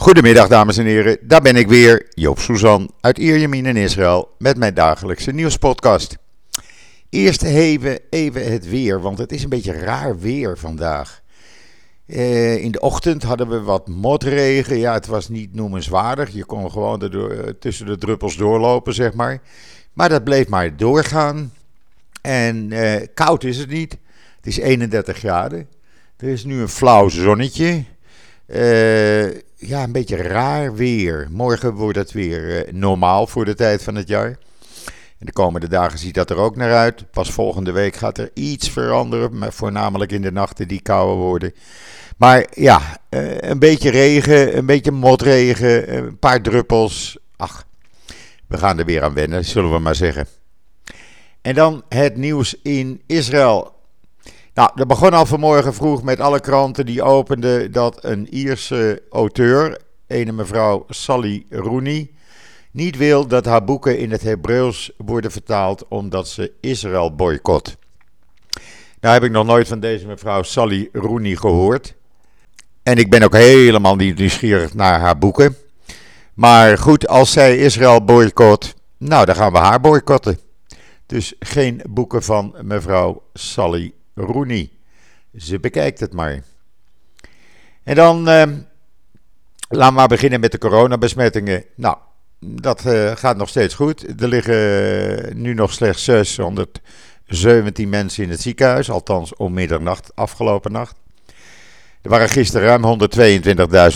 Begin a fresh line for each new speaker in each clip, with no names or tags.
Goedemiddag dames en heren, daar ben ik weer, Joop Suzan uit Ierjemien in Israël met mijn dagelijkse nieuwspodcast. Eerst even, even het weer, want het is een beetje raar weer vandaag. Eh, in de ochtend hadden we wat motregen, ja het was niet noemenswaardig, je kon gewoon er tussen de druppels doorlopen zeg maar. Maar dat bleef maar doorgaan en eh, koud is het niet, het is 31 graden. Er is nu een flauw zonnetje. Uh, ja, een beetje raar weer. Morgen wordt het weer uh, normaal voor de tijd van het jaar. De komende dagen ziet dat er ook naar uit. Pas volgende week gaat er iets veranderen, maar voornamelijk in de nachten die kouder worden. Maar ja, uh, een beetje regen, een beetje motregen, een paar druppels. Ach, we gaan er weer aan wennen, zullen we maar zeggen. En dan het nieuws in Israël. Nou, dat begon al vanmorgen vroeg met alle kranten die openden dat een Ierse auteur, ene mevrouw Sally Rooney, niet wil dat haar boeken in het Hebreeuws worden vertaald omdat ze Israël boycott. Nou heb ik nog nooit van deze mevrouw Sally Rooney gehoord. En ik ben ook helemaal niet nieuwsgierig naar haar boeken. Maar goed, als zij Israël boycott, nou dan gaan we haar boycotten. Dus geen boeken van mevrouw Sally Rooney. Ze bekijkt het maar. En dan, uh, laten we maar beginnen met de coronabesmettingen. Nou, dat uh, gaat nog steeds goed. Er liggen nu nog slechts 617 mensen in het ziekenhuis, althans om middernacht afgelopen nacht. Er waren gisteren ruim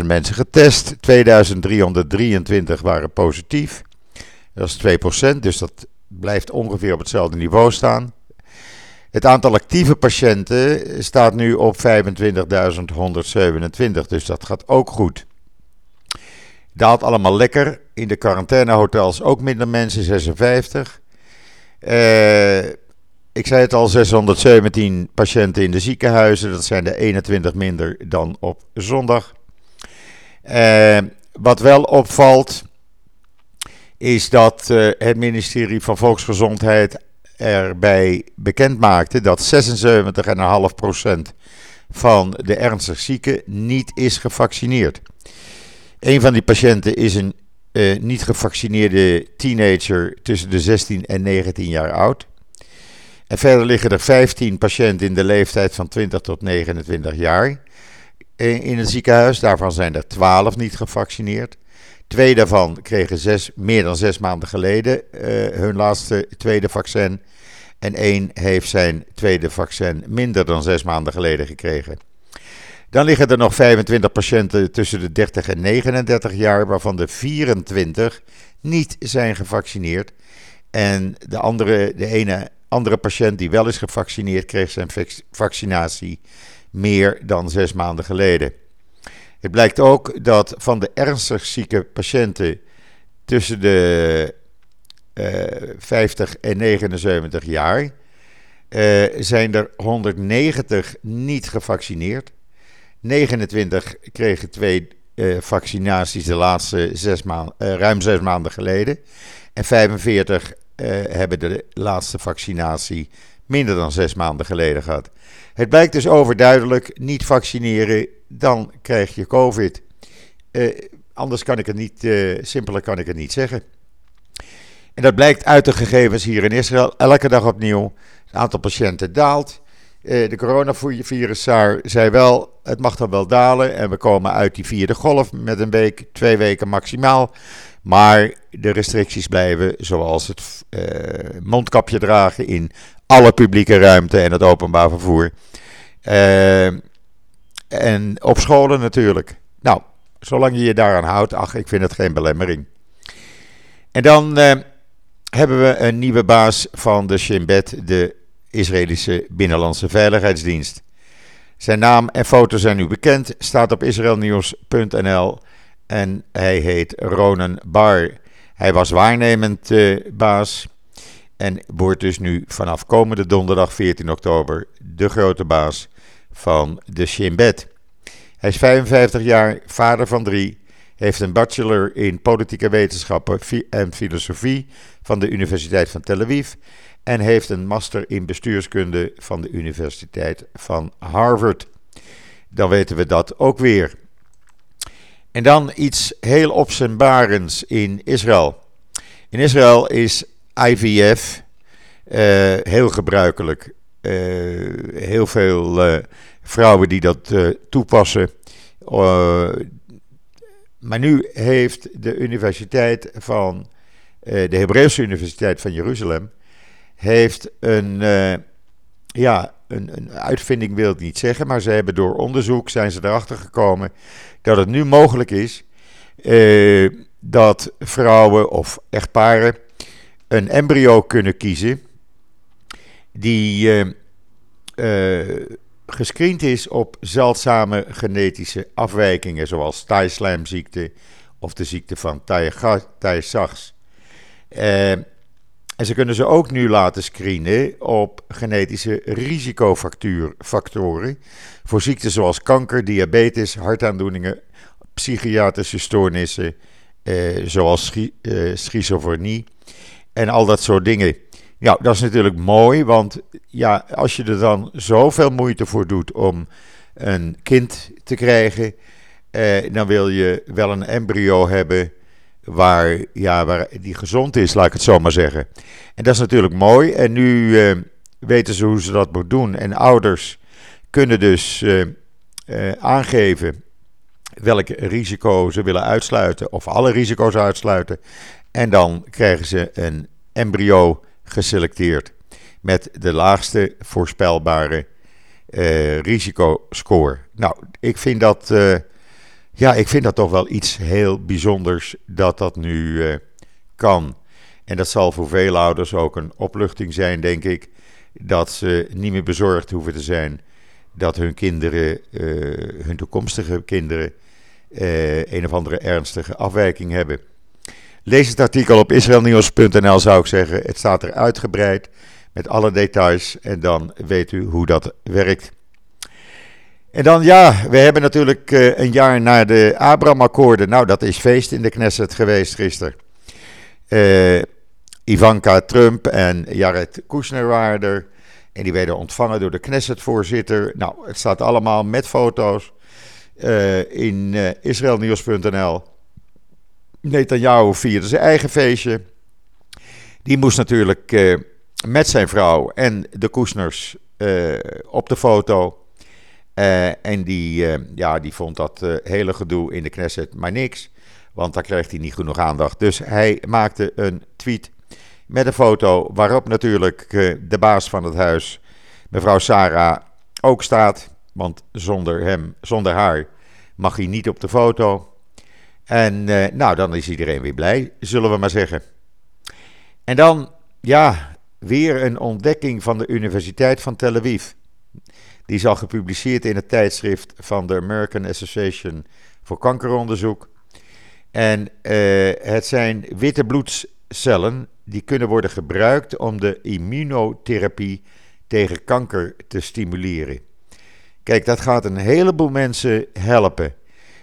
122.000 mensen getest, 2323 waren positief. Dat is 2%, dus dat blijft ongeveer op hetzelfde niveau staan. Het aantal actieve patiënten staat nu op 25.127, dus dat gaat ook goed. Daalt allemaal lekker. In de quarantainehotels ook minder mensen, 56. Uh, ik zei het al, 617 patiënten in de ziekenhuizen. Dat zijn er 21 minder dan op zondag. Uh, wat wel opvalt, is dat uh, het ministerie van Volksgezondheid erbij bekend maakte dat 76,5% van de ernstig zieken niet is gevaccineerd. Een van die patiënten is een uh, niet gevaccineerde teenager tussen de 16 en 19 jaar oud. En verder liggen er 15 patiënten in de leeftijd van 20 tot 29 jaar in het ziekenhuis. Daarvan zijn er 12 niet gevaccineerd. Twee daarvan kregen zes, meer dan zes maanden geleden uh, hun laatste tweede vaccin. En één heeft zijn tweede vaccin minder dan zes maanden geleden gekregen. Dan liggen er nog 25 patiënten tussen de 30 en 39 jaar, waarvan de 24 niet zijn gevaccineerd. En de, andere, de ene andere patiënt die wel is gevaccineerd, kreeg zijn vaccinatie meer dan zes maanden geleden. Het blijkt ook dat van de ernstig zieke patiënten tussen de 50 en 79 jaar uh, zijn er 190 niet gevaccineerd. 29 kregen twee uh, vaccinaties de laatste zes maanden, ruim zes maanden geleden. En 45 hebben de laatste vaccinatie minder dan zes maanden geleden gehad. Het blijkt dus overduidelijk: niet vaccineren, dan krijg je COVID. anders kan ik het niet, simpeler kan ik het niet zeggen. En dat blijkt uit de gegevens hier in Israël elke dag opnieuw. Het aantal patiënten daalt. Eh, de coronavirus zei wel, het mag dan wel dalen. En we komen uit die vierde golf met een week, twee weken maximaal. Maar de restricties blijven zoals het uh, mondkapje dragen in alle publieke ruimte en het openbaar vervoer. Uh, en op scholen natuurlijk. Nou, zolang je je daaraan houdt, ach, ik vind het geen belemmering. En dan hebben we een nieuwe baas van de Shin Bet, de Israëlische Binnenlandse Veiligheidsdienst. Zijn naam en foto zijn nu bekend, staat op israelnieuws.nl en hij heet Ronan Bar. Hij was waarnemend uh, baas en wordt dus nu vanaf komende donderdag 14 oktober de grote baas van de Shin Bet. Hij is 55 jaar, vader van drie, heeft een bachelor in politieke wetenschappen en filosofie van de Universiteit van Tel Aviv en heeft een master in bestuurskunde van de Universiteit van Harvard. Dan weten we dat ook weer. En dan iets heel opzienbarends in Israël. In Israël is IVF heel gebruikelijk. heel veel vrouwen die dat toepassen. Maar nu heeft de universiteit van de Hebreeuwse Universiteit van Jeruzalem heeft een, uh, ja, een, een, uitvinding wil ik niet zeggen, maar ze hebben door onderzoek zijn ze erachter gekomen dat het nu mogelijk is uh, dat vrouwen of echtparen een embryo kunnen kiezen die gescreend is op zeldzame genetische afwijkingen, zoals Tay-slijmziekte of de ziekte van Tay-Sachs. Uh, en ze kunnen ze ook nu laten screenen op genetische risicofactoren voor ziekten zoals kanker, diabetes, hartaandoeningen, psychiatrische stoornissen, eh, zoals eh, schizofrenie en al dat soort dingen. Ja, dat is natuurlijk mooi, want ja, als je er dan zoveel moeite voor doet om een kind te krijgen, eh, dan wil je wel een embryo hebben waar, ja, waar die gezond is, laat ik het zo maar zeggen. En dat is natuurlijk mooi. En nu uh, weten ze hoe ze dat moeten doen. En ouders kunnen dus uh, uh, aangeven welk risico ze willen uitsluiten, of alle risico's uitsluiten. En dan krijgen ze een embryo geselecteerd met de laagste voorspelbare risicoscore. Nou, ik vind dat ja, ik vind dat toch wel iets heel bijzonders dat dat nu uh, kan. En dat zal voor veel ouders ook een opluchting zijn, denk ik. Dat ze niet meer bezorgd hoeven te zijn dat hun kinderen, uh, hun toekomstige kinderen, uh, een of andere ernstige afwijking hebben. Lees het artikel op israelnieuws.nl zou ik zeggen. Het staat er uitgebreid met alle details en dan weet u hoe dat werkt. En dan ja, we hebben natuurlijk uh, een jaar na de Abraham-akkoorden. Nou, dat is feest in de Knesset geweest gisteren. Uh, Ivanka Trump en Jared Kushner waren er. En die werden ontvangen door de Knesset-voorzitter. Nou, het staat allemaal met foto's uh, in israelnieuws.nl. Netanyahu vierde zijn eigen feestje. Die moest natuurlijk uh, met zijn vrouw en de Kushners op de foto. Uh, en die, ja, die vond dat hele gedoe in de Knesset maar niks. Want daar kreeg hij niet genoeg aandacht. Dus hij maakte een tweet met een foto waarop natuurlijk de baas van het huis, mevrouw Sarah, ook staat. Want zonder hem, zonder haar, mag hij niet op de foto. En nou, dan is iedereen weer blij, zullen we maar zeggen. En dan, ja, weer een ontdekking van de Universiteit van Tel Aviv. Die is al gepubliceerd in het tijdschrift van de American Association voor Kankeronderzoek. En uh, het zijn witte bloedcellen die kunnen worden gebruikt om de immunotherapie tegen kanker te stimuleren. Kijk, dat gaat een heleboel mensen helpen.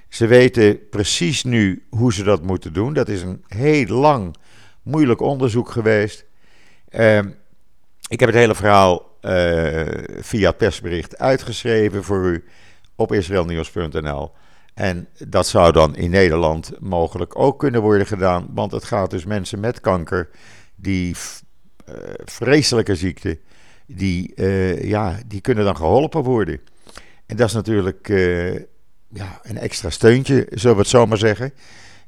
Ze weten precies nu hoe ze dat moeten doen. Dat is een heel lang, moeilijk onderzoek geweest. Uh, ik heb het hele verhaal uh, via persbericht uitgeschreven voor u op israelnieuws.nl. En dat zou dan in Nederland mogelijk ook kunnen worden gedaan, want het gaat dus mensen met kanker, die uh, vreselijke ziekte, die, uh, ja, die kunnen dan geholpen worden. En dat is natuurlijk ja, een extra steuntje, zullen we het zo maar zeggen.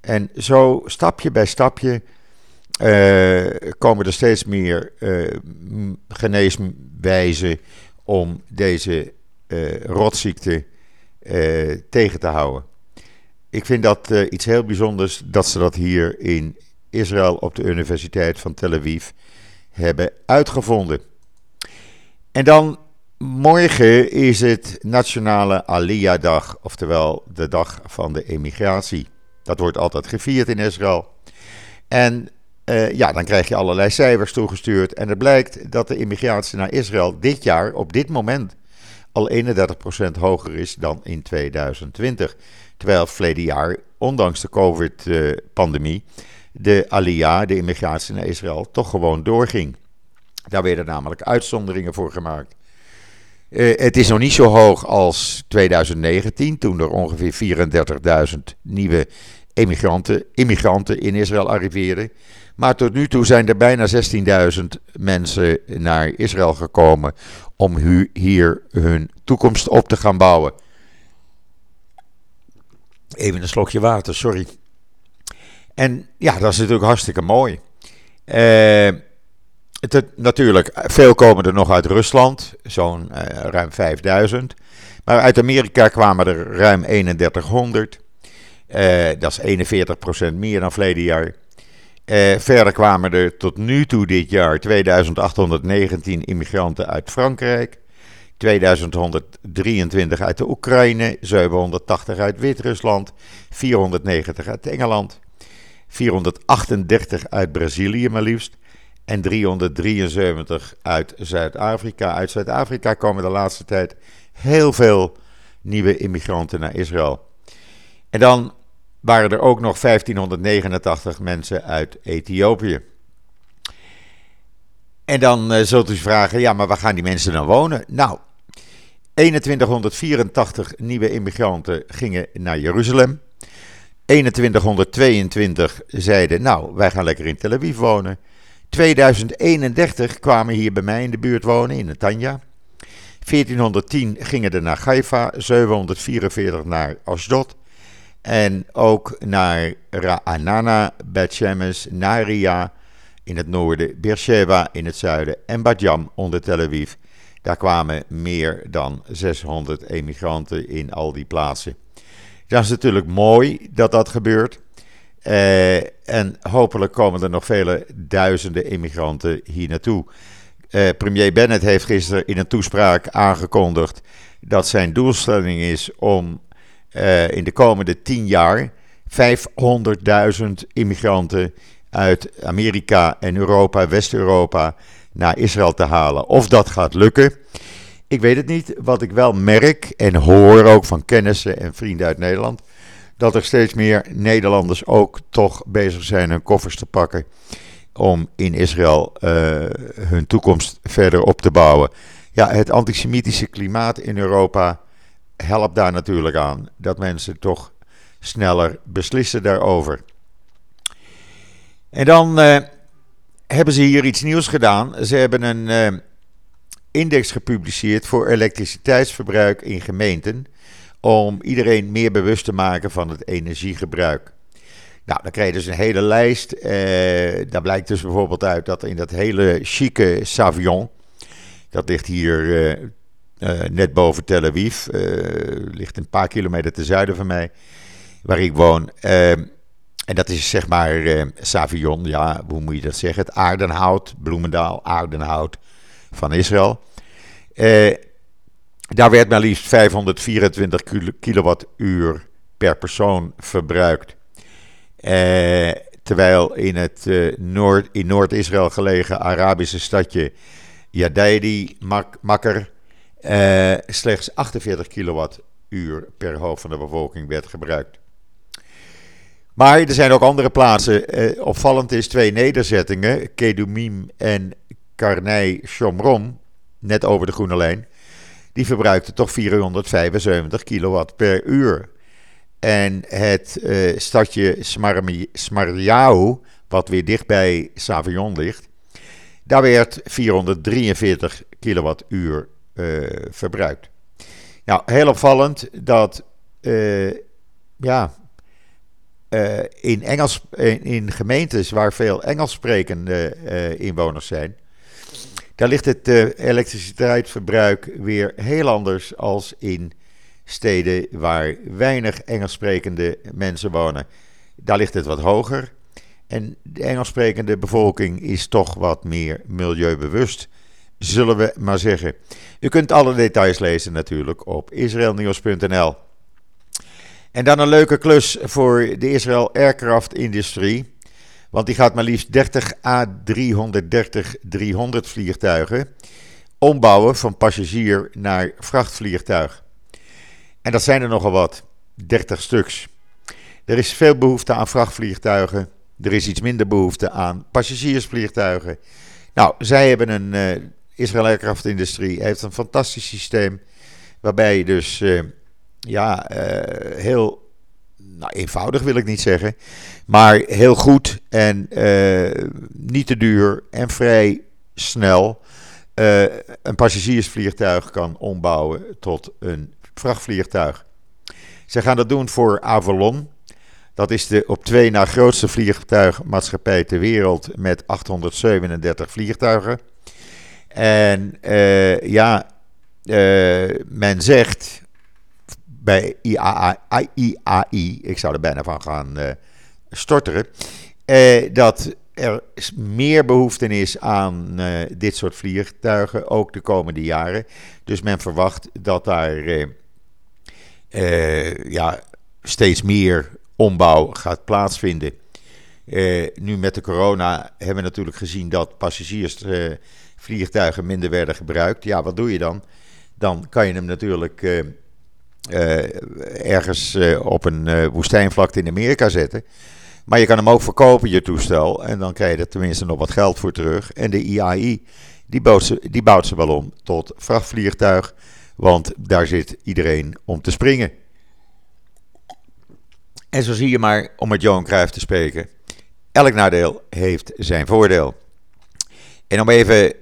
En zo stapje bij stapje uh, komen er steeds meer uh, geneeswijzen om deze uh, rotziekte tegen te houden. Ik vind dat iets heel bijzonders dat ze dat hier in Israël op de Universiteit van Tel Aviv hebben uitgevonden. En dan morgen is het Nationale Aliyah-dag, oftewel de dag van de emigratie. Dat wordt altijd gevierd in Israël. En uh, ja, dan krijg je allerlei cijfers toegestuurd. En het blijkt dat de immigratie naar Israël dit jaar, op dit moment, al 31% hoger is dan in 2020. Terwijl verleden jaar, ondanks de COVID-pandemie, de Aliyah, de immigratie naar Israël, toch gewoon doorging. Daar werden namelijk uitzonderingen voor gemaakt. Uh, het is nog niet zo hoog als 2019, toen er ongeveer 34.000 nieuwe immigranten, immigranten in Israël arriveerden. Maar tot nu toe zijn er bijna 16.000 mensen naar Israël gekomen om hier hun toekomst op te gaan bouwen. Even een slokje water, sorry. En ja, dat is natuurlijk hartstikke mooi. Uh, natuurlijk, veel komen er nog uit Rusland, zo'n uh, ruim 5000. Maar uit Amerika kwamen er ruim 3100. Uh, dat is 41% meer dan verleden jaar. Uh, verder kwamen er tot nu toe dit jaar 2819 immigranten uit Frankrijk. 2123 uit de Oekraïne, 780 uit Wit-Rusland, 490 uit Engeland, 438 uit Brazilië maar liefst en 373 uit Zuid-Afrika. Uit Zuid-Afrika komen de laatste tijd heel veel nieuwe immigranten naar Israël. En dan waren er ook nog 1589 mensen uit Ethiopië. En dan uh, zult u vragen, ja, maar waar gaan die mensen dan wonen? Nou, 2184 nieuwe immigranten gingen naar Jeruzalem. 2122 zeiden, nou, wij gaan lekker in Tel Aviv wonen. 2031 kwamen hier bij mij in de buurt wonen, in Netanya. 1410 gingen er naar Haifa, 744 naar Ashdod. En ook naar Ra'anana, Bet-Shemesh, Naria in het noorden, Beersheba in het zuiden en Badjam onder Tel Aviv. Daar kwamen meer dan 600 emigranten in al die plaatsen. Dat is natuurlijk mooi dat dat gebeurt. Uh, en hopelijk komen er nog vele duizenden immigranten hier naartoe. Uh, premier Bennett heeft gisteren in een toespraak aangekondigd dat zijn doelstelling is om uh, in de komende tien jaar 500.000 immigranten uit Amerika en Europa, West-Europa, naar Israël te halen. Of dat gaat lukken, ik weet het niet. Wat ik wel merk en hoor ook van kennissen en vrienden uit Nederland, dat er steeds meer Nederlanders ook toch bezig zijn hun koffers te pakken om in Israël uh, hun toekomst verder op te bouwen. Ja, het antisemitische klimaat in Europa helpt daar natuurlijk aan. Dat mensen toch sneller beslissen daarover. En dan uh, hebben ze hier iets nieuws gedaan. Ze hebben een uh, index gepubliceerd voor elektriciteitsverbruik in gemeenten om iedereen meer bewust te maken van het energiegebruik. Nou, dan krijg je dus een hele lijst. Eh, daar blijkt dus bijvoorbeeld uit dat in dat hele chique Savion, dat ligt hier uh, uh, net boven Tel Aviv, uh, ligt een paar kilometer ten zuiden van mij, waar ik woon. en dat is zeg maar Savion, ja, hoe moet je dat zeggen? Het aardenhout, Bloemendaal, aardenhout van Israël. Daar werd maar liefst 524 kilowattuur per persoon verbruikt. Eh, terwijl in het uh, Noord, in Noord-Israël gelegen Arabische stadje Yadaidi Makker uh, slechts 48 kilowattuur per hoofd van de bevolking werd gebruikt. Maar er zijn ook andere plaatsen. Uh, opvallend is twee nederzettingen, Kedumim en Karnei Shomron, net over de Groene Lijn die verbruikte toch 475 kilowatt per uur. En het uh, stadje Smarjau, wat weer dicht bij Savion ligt, daar werd 443 kilowattuur uh, verbruikt. Nou, heel opvallend dat uh, ja, in, Engels, in, in, gemeentes waar veel Engels sprekende inwoners zijn, daar ligt het uh, elektriciteitsverbruik weer heel anders als in steden waar weinig Engels sprekende mensen wonen. Daar ligt het wat hoger. En de Engels sprekende bevolking is toch wat meer milieubewust, zullen we maar zeggen. U kunt alle details lezen natuurlijk op israelnieuws.nl. En dan een leuke klus voor de Israël Aircraft Industrie. Want die gaat maar liefst 30 A330-300 vliegtuigen ombouwen van passagier naar vrachtvliegtuig. En dat zijn er nogal wat, 30 stuks. Er is veel behoefte aan vrachtvliegtuigen. Er is iets minder behoefte aan passagiersvliegtuigen. Nou, zij hebben een uh, Israël Aircraft Industrie heeft een fantastisch systeem. Waarbij je dus ja, heel nou, eenvoudig wil ik niet zeggen. Maar heel goed en niet te duur en vrij snel een passagiersvliegtuig kan ombouwen tot een vrachtvliegtuig. Ze gaan dat doen voor Avalon. Dat is de op twee na grootste vliegtuigmaatschappij ter wereld met 837 vliegtuigen. En uh, ja, uh, men zegt bij IAI, ik zou er bijna van gaan uh, storteren, dat er meer behoefte is aan dit soort vliegtuigen, ook de komende jaren. Dus men verwacht dat daar ja, steeds meer ombouw gaat plaatsvinden. Nu met de corona hebben we natuurlijk gezien dat passagiersvliegtuigen minder werden gebruikt. Ja, wat doe je dan? Dan kan je hem natuurlijk ergens op een woestijnvlakte in Amerika zetten. Maar je kan hem ook verkopen, je toestel. En dan krijg je er tenminste nog wat geld voor terug. En de IAI, die bouwt ze, die bouwt ze wel om tot vrachtvliegtuig. Want daar zit iedereen om te springen. En zo zie je maar, om met Johan Cruijff te spreken, elk nadeel heeft zijn voordeel. En om even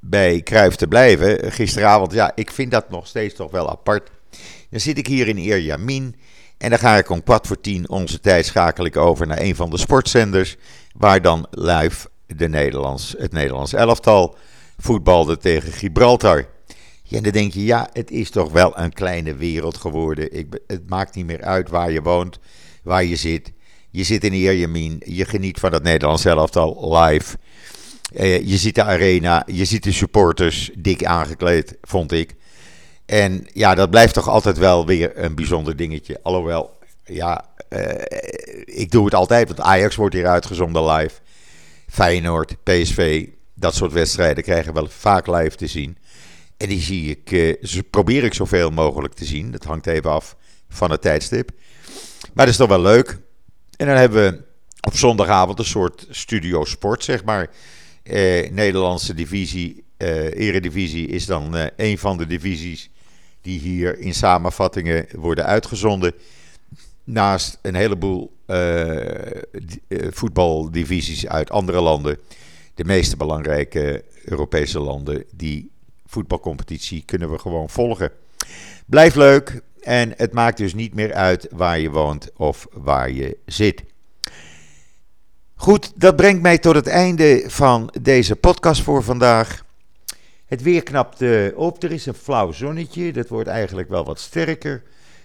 bij Cruijff te blijven, gisteravond, ja, ik vind dat nog steeds toch wel apart. Dan zit ik hier in Ierjamin en dan ga ik om kwart voor tien onze tijd schakel ik over naar een van de sportzenders, waar dan live de Nederlands, het Nederlands elftal voetbalde tegen Gibraltar. Ja, en dan denk je, ja, het is toch wel een kleine wereld geworden. Ik, het maakt niet meer uit waar je woont, waar je zit. Je zit in Ierjemien, je geniet van het Nederlands elftal live. Eh, je ziet de arena, je ziet de supporters dik aangekleed, vond ik. En ja, dat blijft toch altijd wel weer een bijzonder dingetje. Alhoewel, ja, eh, ik doe het altijd, want Ajax wordt hier uitgezonden live. Feyenoord, PSV, dat soort wedstrijden krijgen we vaak live te zien. En die zie ik, uh, probeer ik zoveel mogelijk te zien. Dat hangt even af van het tijdstip. Maar dat is toch wel leuk. En dan hebben we op zondagavond een soort studio sport, zeg maar. Eh, Nederlandse divisie, eh, eredivisie is dan eh, een van de divisies die hier in samenvattingen worden uitgezonden. Naast een heleboel eh, eh, voetbaldivisies uit andere landen. De meeste belangrijke Europese landen die voetbalcompetitie kunnen we gewoon volgen. Blijf leuk en het maakt dus niet meer uit waar je woont of waar je zit. Goed, dat brengt mij tot het einde van deze podcast voor vandaag. Het weer knapt op. Er is een flauw zonnetje. Dat wordt eigenlijk wel wat sterker.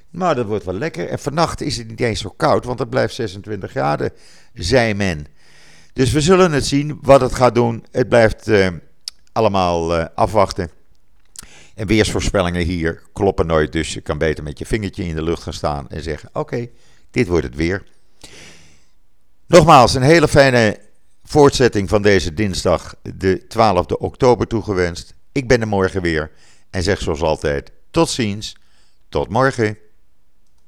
Maar dat wordt wel lekker. En vannacht is het niet eens zo koud, want het blijft 26 graden, zei men. Dus we zullen het zien wat het gaat doen. Het blijft uh, allemaal uh, afwachten. En weersvoorspellingen hier kloppen nooit, dus je kan beter met je vingertje in de lucht gaan staan en zeggen: Oké, dit wordt het weer. Nogmaals, een hele fijne voortzetting van deze dinsdag, de 12e oktober, toegewenst. Ik ben er morgen weer en zeg zoals altijd: tot ziens, tot morgen.